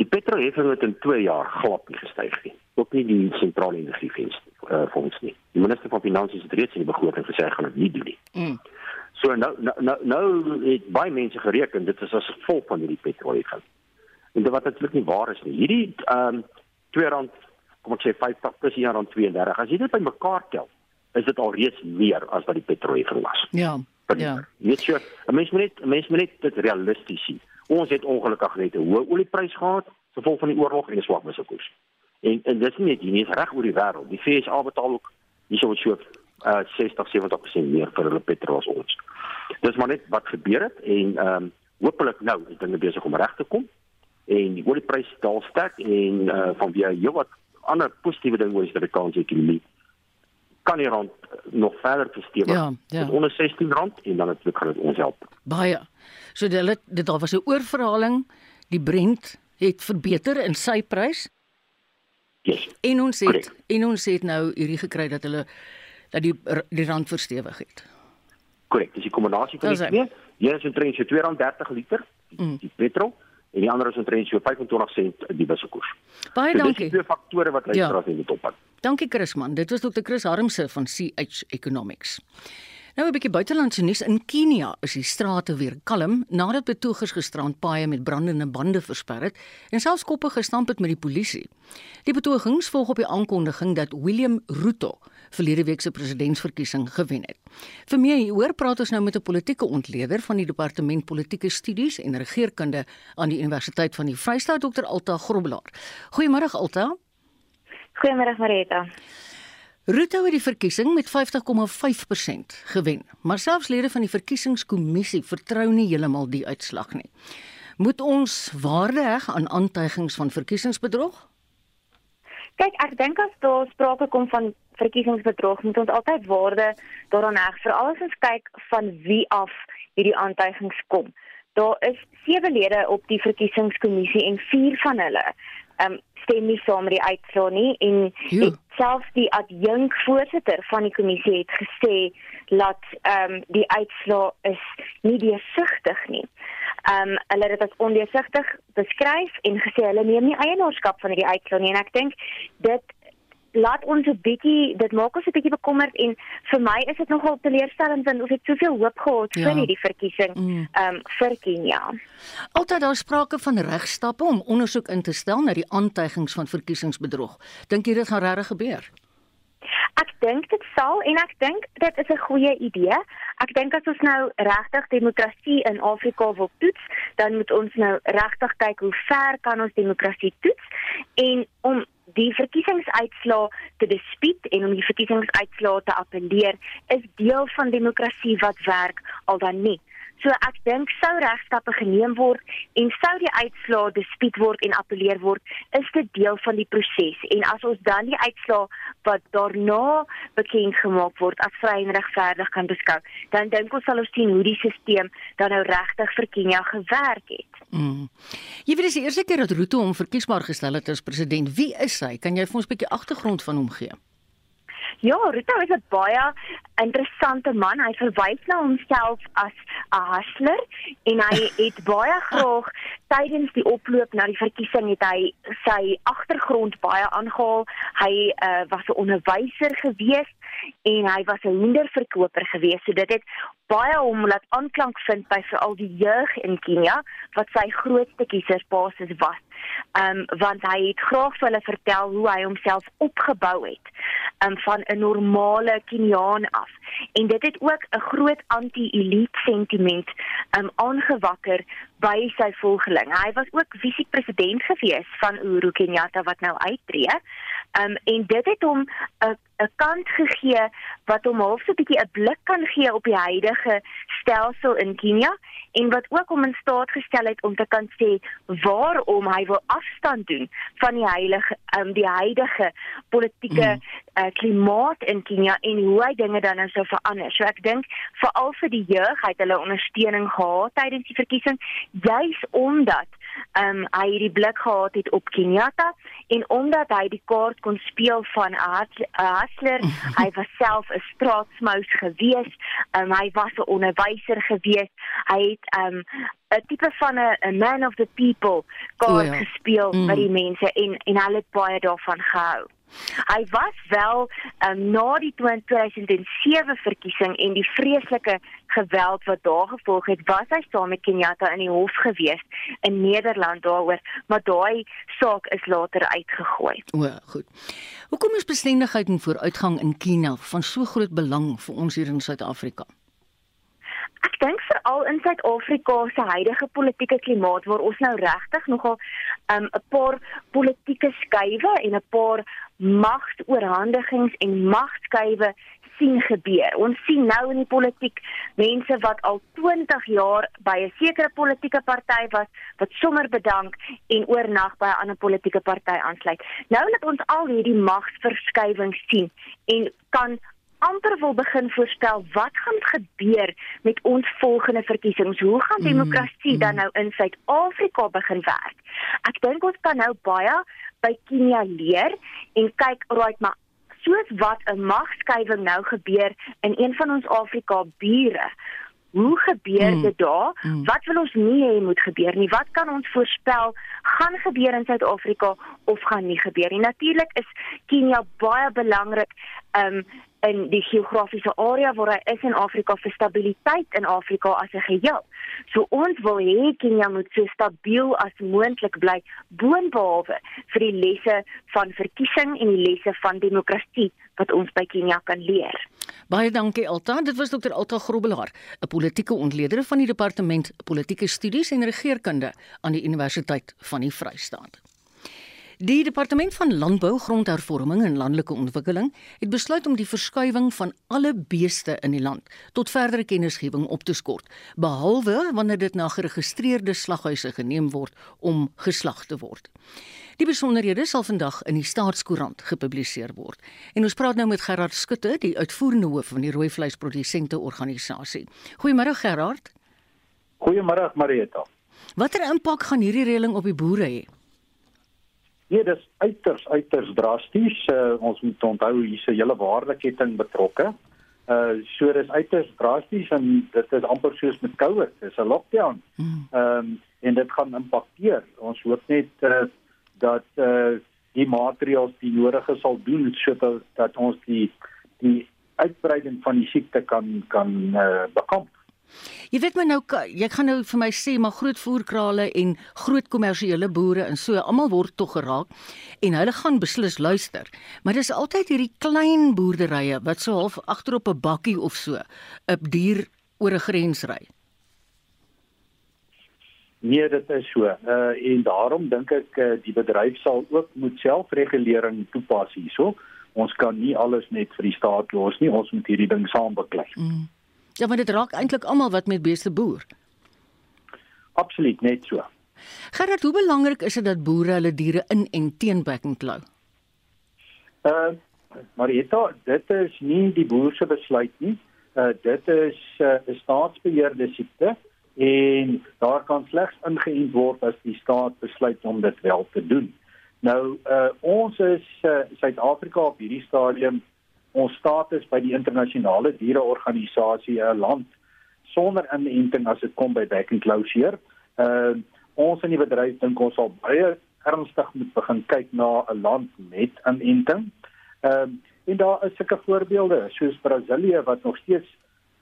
Die petrolheffing het in 2 jaar glad nie gestyg nie. Ook nie die sentrale energiefonds uh, fonds nie. Die minister van finansies het reeds in die begroting gesê gaan dit nie doen nie. Mm. So nou nou nou, nou het baie mense gereken dit is as gevolg van hierdie petrolheffing. En dit wat natuurlik nie waar is nie. Hierdie ehm um, 2 rand kom ek sê 50 plus hier aan 32. As jy dit bymekaar tel, is dit alreeds meer as wat die petrolheffing was. Ja. Ja. Net so, 'n mens moet net 'n mens moet net dit realisties sien. Ons het ongelukkig net 'n hoë oliepryse gehad gevolg van die oorlog en 'n swak wisselkoers. En en dis nie net hier nie, reg oor die wêreld. Die FSA betaal ook hierso so uh 60 70% meer vir hulle petrol as ons. Dis maar net wat gebeur het en ehm um, hopelik nou is dinge besig om reg te kom en die oliepryse daal sterk en uh vanweë heelwat ander positiewe dinge oor die Suid-Afrikaanse ekonomie kan die rand nog verder verstewig. Ja, ja. onder 16 rand en dan dit gaan dit ons help. Baie. So dit dit daar was 'n oorverhaling. Die Brent het verbeter in sy prys. Yes. En ons het Correct. en ons het nou hierdie gekry dat hulle dat die die rand verstewig het. Korrek, dis die kombinasie van die twee. Een is omtrent so R2.30 liter, mm. die petrol en die ander is omtrent so 25 sent die wisselkoers. Baie so, dankie. Dis twee faktore wat lei ja. in die top. Dankie Chris man. Dit was Dr. Chris Harmse van CH Economics. Nou 'n bietjie buitelandse nuus in Kenia is die strate weer kalm nadat betogers gisterand paaie met brandende bande versper het en selfs koppe gestamp het met die polisie. Die betogings volg op die aankondiging dat William Ruto verlede week se presidentsverkiesing gewen het. Vir meer hieroor praat ons nou met 'n politieke ontleder van die departement politieke studies en regeringskunde aan die Universiteit van die Vrystaat Dr Alta Grobelaar. Goeiemôre Alta. Goeiemôre Marita. Ruto het die verkiesing met 50,5% gewen, maar selfs lede van die verkiesingskommissie vertrou nie heeltemal die uitslag nie. Moet ons waarde heg aan aantuigings van verkiesingsbedrog? Kyk, ek dink as daar sprake kom van verkiesingsbedrog, moet ons altyd waarde daaraan heg, veral as ons kyk van wie af hierdie aantuigings kom. Daar is sewe lede op die verkiesingskommissie en vier van hulle um, stem nie saam met die uitslae nie en selfs die adjunk voorsitter van die kommissie het gesê dat ehm um, die uitslae is nie deursigtig nie. Ehm um, hulle het dit as ondeursigtig beskryf en gesê hulle neem nie eienaarskap van hierdie uitslae nie en ek dink dit laat ons 'n bietjie dit maak ons 'n bietjie bekommerd en vir my is dit nogal teleurstellend want ons het soveel hoop gehad ja. vir hierdie verkiesing mm. um, vir Kenia. Altyd daar sprake van regstappe om ondersoek in te stel na die aantuigings van verkiesingsbedrog. Dink jy dit gaan regtig gebeur? Ek dink dit sal en ek dink dit is 'n goeie idee. Ek dink as ons nou regtig demokrasie in Afrika wil toets, dan moet ons nou regtig kyk hoe ver kan ons demokrasie toets en om die verkiesingsuitslae te dispuut en om die verkiesingsuitslae te appeleer is deel van demokrasie wat werk al dan nie. So ek dink sou regstappe geneem word en sou die uitslae dispuut word en appeleer word, is dit deel van die proses. En as ons dan die uitslae wat daarna bekend gemaak word as vry en regverdig kan beskou, dan dink ons sal ons sien hoe die stelsel dan nou regtig vir Kenia gewerk het. Mm. Jy weet dis die eerste keer dat Ruto hom verkiesbaar gestel het as president. Wie is hy? Kan jy vir ons 'n bietjie agtergrond van hom gee? Ja, Ruto is 'n baie interessante man. Hy verwys na homself as 'n hustler en hy het baie graag tydens die oploop na die verkiesing het hy sy agtergrond baie aangehaal. Hy uh, was 'n onderwyser gewees en hy was 'n hoenderverkoper gewees. So dit het baie hom laat aanklank vind by veral die jeug in Kenia wat sy grootste kiesersbasis was. Ehm um, want hy het graag vir hulle vertel hoe hy homself opgebou het um, van 'n normale Keniaan af. En dit het ook 'n groot anti-elite sentiment um, aangewakker by sy volgeling. Hy was ook visie-president gewees van Uhuru Kenyatta wat nou uittreë. Um, en dit het hom 'n 'n kant gegee wat hom half so 'n bietjie 'n blik kan gee op die huidige stelsel in Kenia en wat ook hom in staat gestel het om te kan sê waarom hy wil afstand doen van die heilige um, die huidige politieke mm. uh, klimaat in Kenia en hoe hy dinge dan nou sou verander. So ek dink veral vir die jeug het hulle ondersteuning gehad tydens die verkiesing juis omdat ehm um, hy hierdie blik gehad het op Kenyatta en omdat hy die kaart kon speel van 'n hustler, hy was self 'n straatsmous gewees, um, hy was 'n onderwyser gewees. Hy het ehm um, 'n tipe van 'n man of the people kaart oh ja. gespeel mm. by die mense en en hulle het baie daarvan gehou. Hy was wel um, na die 2007 verkiesing en die vreeslike geweld wat daar gevolg het, was hy saam met Kenyatta in die hof gewees in Nederland daaroor, maar daai saak is later uitgegooi. O, goed. Hoekom is bestendigheid en vooruitgang in Kenia van so groot belang vir ons hier in Suid-Afrika? Ek dink veral in Suid-Afrika se huidige politieke klimaat waar ons nou regtig nogal um, 'n um, paar politieke skuwe en 'n paar magtoorhandigings en magskuwe sien gebeur. Ons sien nou in die politiek mense wat al 20 jaar by 'n sekere politieke party was wat sommer bedank en oornag by 'n ander politieke party aansluit. Nou net ons al hierdie magsverskywings sien en kan amper wil begin voorstel wat gaan gebeur met ons volgende verkiesings. Hoe gaan mm, demokrasie mm, dan nou in Suid-Afrika begin werk? Ek dink ons kan nou baie by Kenia leer en kyk, right, maar soos wat 'n magskuiwing nou gebeur in een van ons Afrika bure. Hoe gebeur mm. dit daar? Mm. Wat wil ons nie hê moet gebeur nie? Wat kan ons voorspel gaan gebeur in Suid-Afrika of gaan nie gebeur nie? Natuurlik is Kenia baie belangrik um in die geografiese area waar hy is in Afrika vir stabiliteit in Afrika as 'n geheel. So ons wil hê Kenia moet so stabiel as moontlik bly boonbehalwe vir die lesse van verkiesing en die lesse van demokrasie wat ons by Kenia kan leer. Baie dankie Alta. Dit was Dr. Alta Grobbelaar, 'n politieke ontleder van die departement politieke studies en regeringskunde aan die Universiteit van die Vrystaat. Die departement van landbou, grondhervorming en landelike ontwikkeling het besluit om die verskuiwing van alle beeste in die land tot verdere kennisgewing op te skort, behalwe wanneer dit na geregistreerde slaghuise geneem word om geslag te word. Die besonderhede sal vandag in die Staatskoerant gepubliseer word. En ons praat nou met Gerard Skutte, die uitvoerende hoof van die rooi vleisprodusente organisasie. Goeiemôre Gerard. Goeiemôre Marieta. Watter impak gaan hierdie reëling op die boere hê? Nee, dis uiters uiters drasties. Uh, ons moet onthou hier's 'n hele waardeketting betrokke. Uh so dis uiters drasties en dit is amper soos met COVID. Dis 'n lockdown. Hmm. Ehm um, en dit gaan impakteer. Ons hoop net uh, dat uh die maatreëls die nodige sal doen sodat dat ons die die uitbreiding van die siekte kan kan uh, bekamp. Jy weet my nou jy gaan nou vir my sê maar groot voerkrale en groot kommersiële boere en so almal word tog geraak en hulle gaan beslis luister. Maar dis altyd hierdie klein boerderye wat so half agterop 'n bakkie of so 'n dier oor 'n grens ry. Nee, dit is so. Uh en daarom dink ek uh, die bedryf sal ook moet selfregulering toepas hierso. Ons kan nie alles net vir die staat los nie. Ons moet hierdie ding saam beklei. Mm. Ja, maar dit raak eintlik almal wat met beeste boer. Absoluut net so. Gerard, hoe belangrik is dit dat boere hulle diere in en teen Becking Clow? Uh, Marieta, dit is nie die boer se besluit nie. Uh dit is uh, 'n uh, staatsbeheerde siekte en daar kan slegs ingeënt word as die staat besluit om dit wel te doen. Nou uh ons is uh, Suid-Afrika op hierdie stadium ons status by die internasionale diereorganisasie 'n land sonder inenting as dit kom by back and closure. Uh ons in die bedryf dink ons sal baie ernstig moet begin kyk na 'n land met inenting. Ehm uh, en daar is sulke voorbeelde soos Brasilië wat nog steeds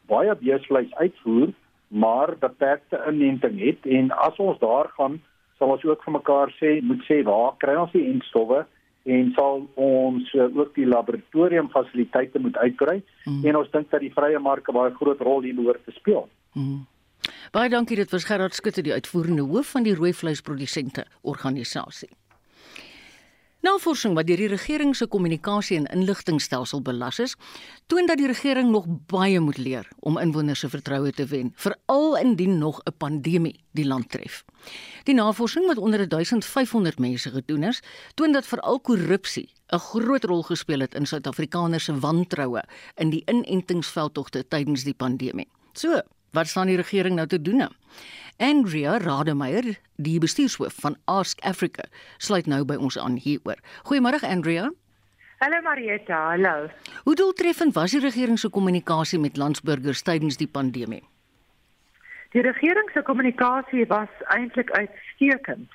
baie beesvleis uitvoer, maar beperkte inenting het en as ons daar gaan sal ons ook vir mekaar sê moet sê waar kry ons die enstowwe en sal ons uh, ook die laboratorium fasiliteite moet uitbrei mm. en ons dink dat die vrye mark 'n baie groot rol hier behoort te speel. Mm. Baie dankie dit was Gerard Skutte die uitvoerende hoof van die rooi vleisprodusente organisasie. Navorsing wat deur die regering se kommunikasie en inligtingstelsel belas is, toon dat die regering nog baie moet leer om inwoners se vertroue te wen, veral indien nog 'n pandemie die land tref. Die navorsing wat onder 1500 mense gedoen is, toon dat veral korrupsie 'n groot rol gespeel het in Suid-Afrikaners se wantroue in die inentingsveldtogte tydens die pandemie. So, wat staan die regering nou te doen? Nou? Andrea Rademeier, die bestuurshoof van Ask Africa, sluit nou by ons aan hieroor. Goeiemôre Andrea. Hallo Marietta, hallo. Hoe doeltreffend was die regering se kommunikasie met landsburgers tydens die pandemie? Die regering se kommunikasie was eintlik uitstekend.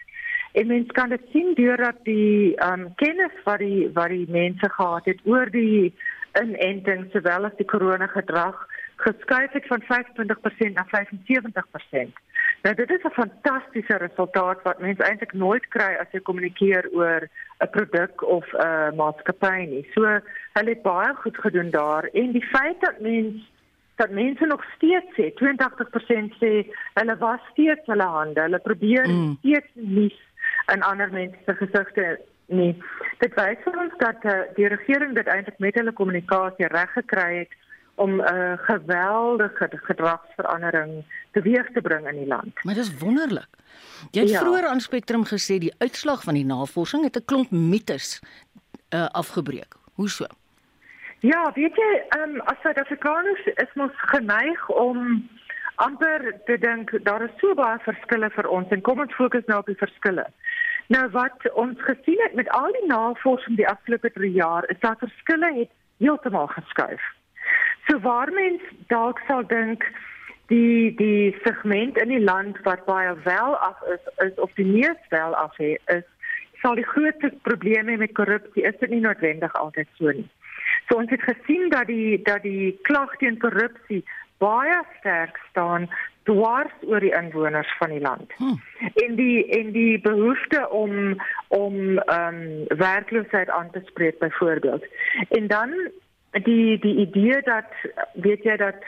En mens kan dit sien deurdat die um, kennis wat die wat die mense gehad het oor die inenting sowel as die korona gedrag geskuif het van 25% na 75%. Nou dit is 'n fantastiese resultaat wat mense eintlik nooit kry as jy kommunikeer oor 'n produk of 'n maatskappy nie. So hulle het baie goed gedoen daar en die feit dat mense dat mense nog steeds sê 82% sê hulle was steeds hulle hande, hulle probeer mm. steeds nie in ander mense se gesigte nie. Dit wys vir ons dat uh, die regering dit eintlik met hulle kommunikasie reg gekry het om 'n uh, geweldige gedragsverandering teweeg te bring in die land. Maar dis wonderlik. Jy het ja. vroeër aan Spectrum gesê die uitslag van die navorsing het 'n klomp mites uh, afgebreek. Hoe so? Ja, weet jy, um, as Suid-Afrikaners is mos geneig om amper te dink daar is so baie verskille vir ons en kom ons fokus nou op die verskille. Nou wat ons gesien het met al die navorsing die afgelope 3 jaar is dat verskille het heeltemal geskuif. So waar mens dalk sal dink die die segment in die land wat baie wel af is, is of die mees wel af is, is sal die grootste probleme met korrupsie is dit nie noodwendig altyd so nie. So ons het gesien dat die dat die klag teen korrupsie baie sterk staan dwars oor die inwoners van die land. Hmm. En die en die behoefte om om ehm um, werkloosheid aan te spreek byvoorbeeld. En dan die die idee dat weet jy dat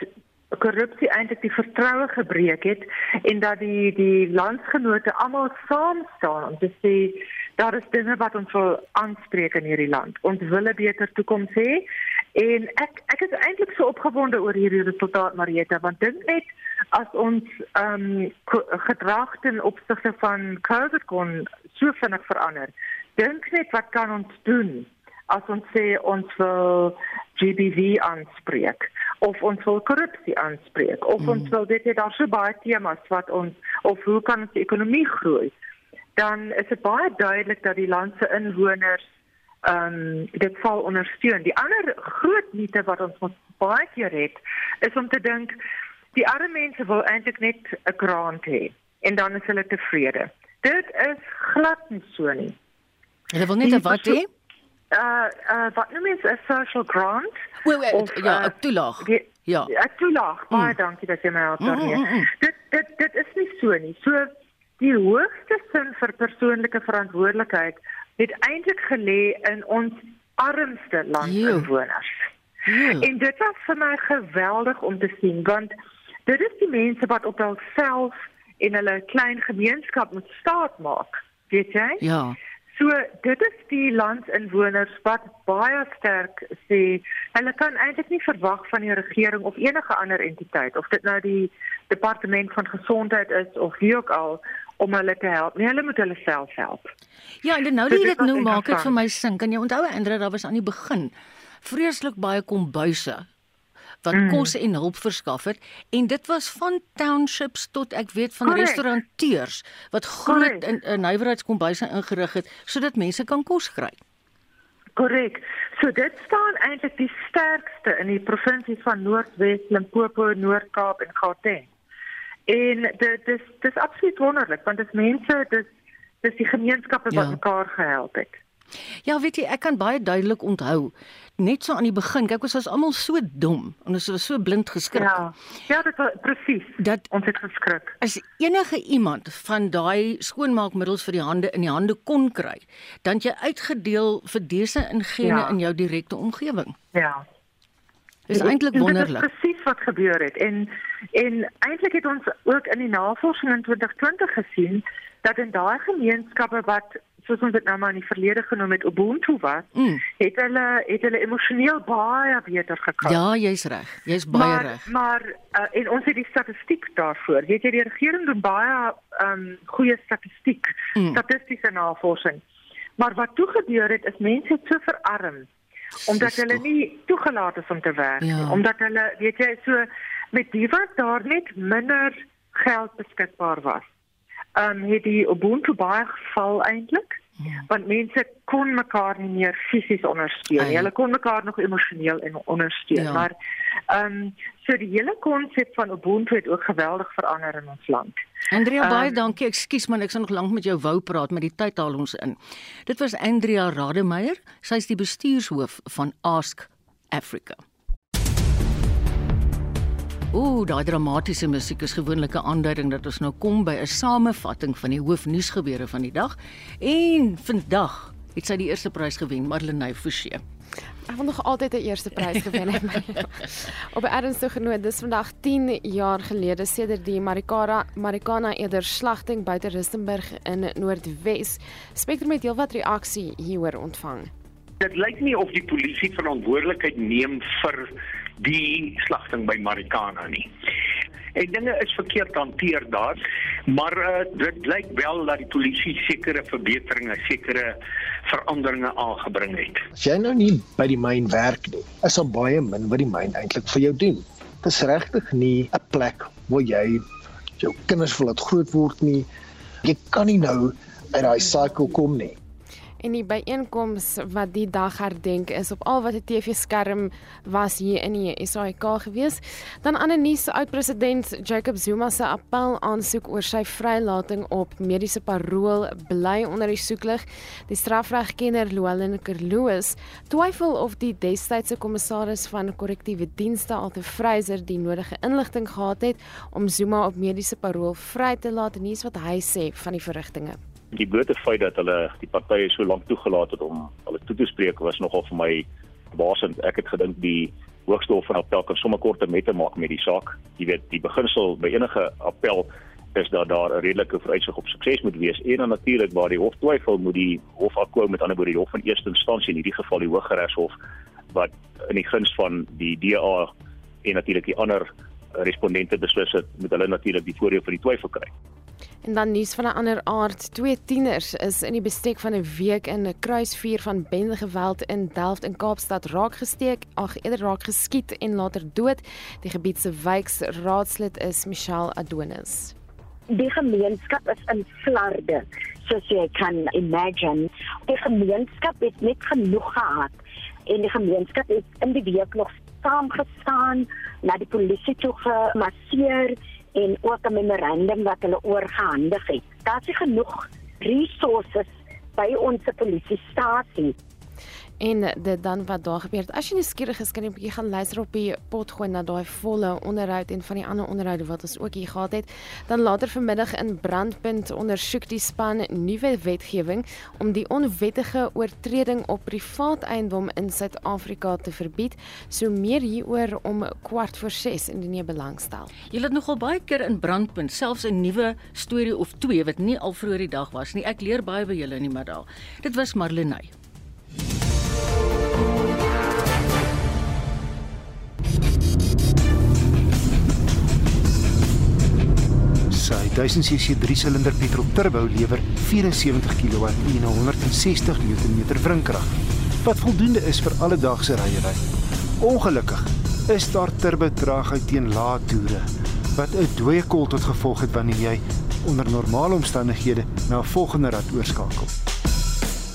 korrupsie eintlik die vertroue gebreek het en dat die die landsgenote almal saam staan om te sê daar is dinge wat ons wil aanspreek in hierdie land. Ons wil 'n beter toekoms hê en ek ek is eintlik so opgewonde oor hierdie resultaat Marieta want dink net as ons ehm um, gedrag ten opsigte van COVID kon so vinnig verander. Dink net wat kan ons doen? As ons sê ons wil GBV aanspreek of ons wil korrupsie aanspreek of mm. ons wil dit daar so baie temas wat ons of hoe kan ons die ekonomie groei dan is dit baie duidelik dat die land se inwoners ehm um, dit sal ondersteun. Die ander groot mite wat ons moet baie keer het is om te dink die arme mense wil eintlik net 'n grant hê en dan is hulle tevrede. Dit is glad nie so nie. Hulle wil net 'n wat hê? Uh uh wat noem jy 'n social grant? Wel, ja, 'n uh, toelaag. Ja. 'n Toelaag. Baie mm. dankie dat jy my help daar hier. Mm, mm, mm. Dit dit dit is nie so nie. So die hoogste sin vir persoonlike verantwoordelikheid het eintlik gelê in ons armste landbewoners. En dit was vir my geweldig om te sien want dit is die mense wat op hulself in hulle klein gemeenskap moet staat maak. Weet jy? Ja. So dit is die landinwoners wat baie sterk sê hulle kan eintlik nie verwag van die regering of enige ander entiteit of dit nou die departement van gesondheid is of wie ook al om hulle te help. Nee, hulle moet hulle self help. Ja, en nou dat jy dit nou maak dit vir my sin. Kan jy onthou Andre, daar was aan die begin vreeslik baie kombuise wat mm. kos en hulp verskaf het en dit was van townships tot ek weet van Correct. restauranteurs wat groot in 'n nywerheidskombuise ingerig het sodat mense kan kos kry. Korrek. So dit staan eintlik die sterkste in die provinsies van Noordwes, Limpopo, Noord-Kaap en Gauteng. En dit dis dis absoluut wonderlik want dit mense dis dis die gemeenskappe wat ja. mekaar gehelp het. Ja, weet jy, ek kan baie duidelik onthou net so aan die begin, kyk ons was almal so dom en ons was so blind geskrik. Ja. Ja, dit was presies. Dat ons het geskrik. As enige iemand van daai skoonmaakmiddels vir die hande in die hande kon kry, dan jy uitgedeel vir dese ingene ja. in jou direkte omgewing. Ja. Dis eintlik wonderlik. Dit is presies wat gebeur het en en eintlik het ons ook in die navorsing in 2020 gesien dat in daai gemeenskappe wat soos ons dit nou maar in die verlede genoem het Ubuntu was, mm. het hulle het hulle emosioneel baie beter gekry. Ja, jy's reg. Jy's baie reg. Maar uh, en ons het die statistiek daarvoor. Weet jy die regering doen baie um goeie statistiek, mm. statistiese navorsing. Maar wat toe gebeur het is mense het so verarm omdat hulle nie toegelaat is om te werk nie. Ja. Omdat hulle, weet jy, so met die wat daar net minder geld beskikbaar was. Ehm um, het die Ubuntu baie geval eintlik. Ja. Want mense kon mekaar nie meer fisies ondersteun nie. Hulle kon mekaar nog emosioneel ondersteun, ja. maar ehm um, so die hele konsep van Ubuntu het ook geweldig verander in ons land. Andrea um, baie dankie. Ekskuus man, ek sou nog lank met jou wou praat, maar die tyd haal ons in. Dit was Andrea Rademeier. Sy is die bestuurshoof van Ask Africa. Ooh, daai dramatiese musiek is gewoonlik 'n aanduiding dat ons nou kom by 'n samevatting van die hoofnuusgebeure van die dag. En vandag het sy die eerste prys gewen, Marlenae Forsie. Ek wil nog altyd 'n eerste prys gewen het. Op 'n ernstige genoot, dis vandag 10 jaar gelede sedert die Marikana Marikana eerder slagting buite Rustenburg in Noordwes. Spectrum het heelwat reaksie hieroor ontvang. Dit lyk nie of die polisie verantwoordelikheid neem vir die slagting by Marikana nie. En dinge is verkeerd hanteer daar, maar uh, dit lyk wel dat die polisie sekere verbeteringe, sekere veranderinge aangebring het. As jy nou nie by die myn werk nie, is daar baie min wat die myn eintlik vir jou doen. Dit is regtig nie 'n plek waar jy jou kinders wil laat groot word nie. Jy kan nie nou uit daai cycle kom nie en die byeenkoms wat die dag herdenk is op al wat 'n TV-skerm was hier in die SAIK gewees. Dan Annelies oud-president Jacob Zuma se appel aansoek oor sy vrylating op mediese parol bly onder die soeklig. Die strafregkenner Luelen Kerloos twyfel of die destydse kommissaris van korrektiewe dienste Alto Freyser die nodige inligting gehad het om Zuma op mediese parol vry te laat hier's wat hy sê van die verrigtinge die blote feit dat hulle die partye so lank toegelaat het om hulle toe te spreek was nogal vir my basend. Ek het gedink die hoogste hof van appel kan sommer korte mette maak met die saak. Jy weet, die beginsel by enige appel is dat daar 'n redelike vooruitsig op sukses moet wees. En dan natuurlik waar die hof twyfel, moet die hof akkou met ander woorde die hof van eerste instansie in hierdie geval die Hooggeregshof wat in die guns van die DA en natuurlik die ander respondente beslis het, moet hulle natuurlik die voordeel van die twyfel kry. En dan nuus van 'n ander aard. Twee tieners is in die bestek van 'n week in 'n kruisvuur van bendegeweld in Delft in Kaapstad raak gesteek, ag eerder raak geskiet en later dood. Die gebied se wijkraadslid is Michelle Adonis. Die gemeenskap is in flarde, soos jy kan imagine. Die gemeenskap het net genoeg gehad en die gemeenskap het in die week nog saamgestaan, na die polisie toe gemasseer en ook 'n memorandum wat hulle oorgehandig het. Daar is genoeg resources by ons polisiestasie en dit dan wat daar gebeur het. As jy nuuskierig is, kan jy 'n bietjie gaan luister op die pot gooi na daai volle onderhoud en van die ander onderhoude wat ons ook hier gehad het. Dan later vanmiddag in Brandpunt ondersoek die span nuwe wetgewing om die onwettige oortreding op privaat eiendom in Suid-Afrika te verbied. So meer hieroor om kwart voor 6 indien jy belangstel. Jy het nogal baie keer in Brandpunt selfs 'n nuwe storie of twee wat nie al vroeër die dag was nie. Ek leer baie by julle in die middag. Dit was Marlenae. Sy 1000cc 3-silinder petrol turbo lewer 74 kW en 160 Nm wrinkrag, wat voldoende is vir alledaagse ryery. Ongelukkig is daar turbo traagheid teen lae toere, wat 'n dooie kol tot gevolg het wanneer jy onder normale omstandighede na 'n volgende rad oorskakel.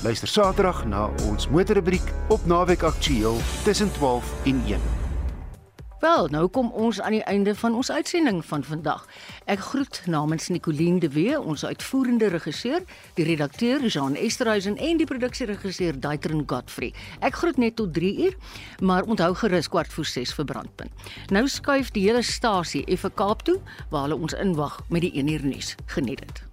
Luister Saterdag na ons motorrubriek op Naweek Aktueel tussen 12 en 1. Wel, nou kom ons aan die einde van ons uitsending van vandag. Ek groet namens Nicoline de Wee, ons uitvoerende regisseur, die redakteur Jean Esterhuizen en die produksieregisseur Daitrin Godfrey. Ek groet net tot 3 uur, maar onthou gerus kwart voor 6 vir brandpunt. Nou skuif die hele stasie effe Kaap toe waar hulle ons inwag met die 1 uur nuus. Geniet dit.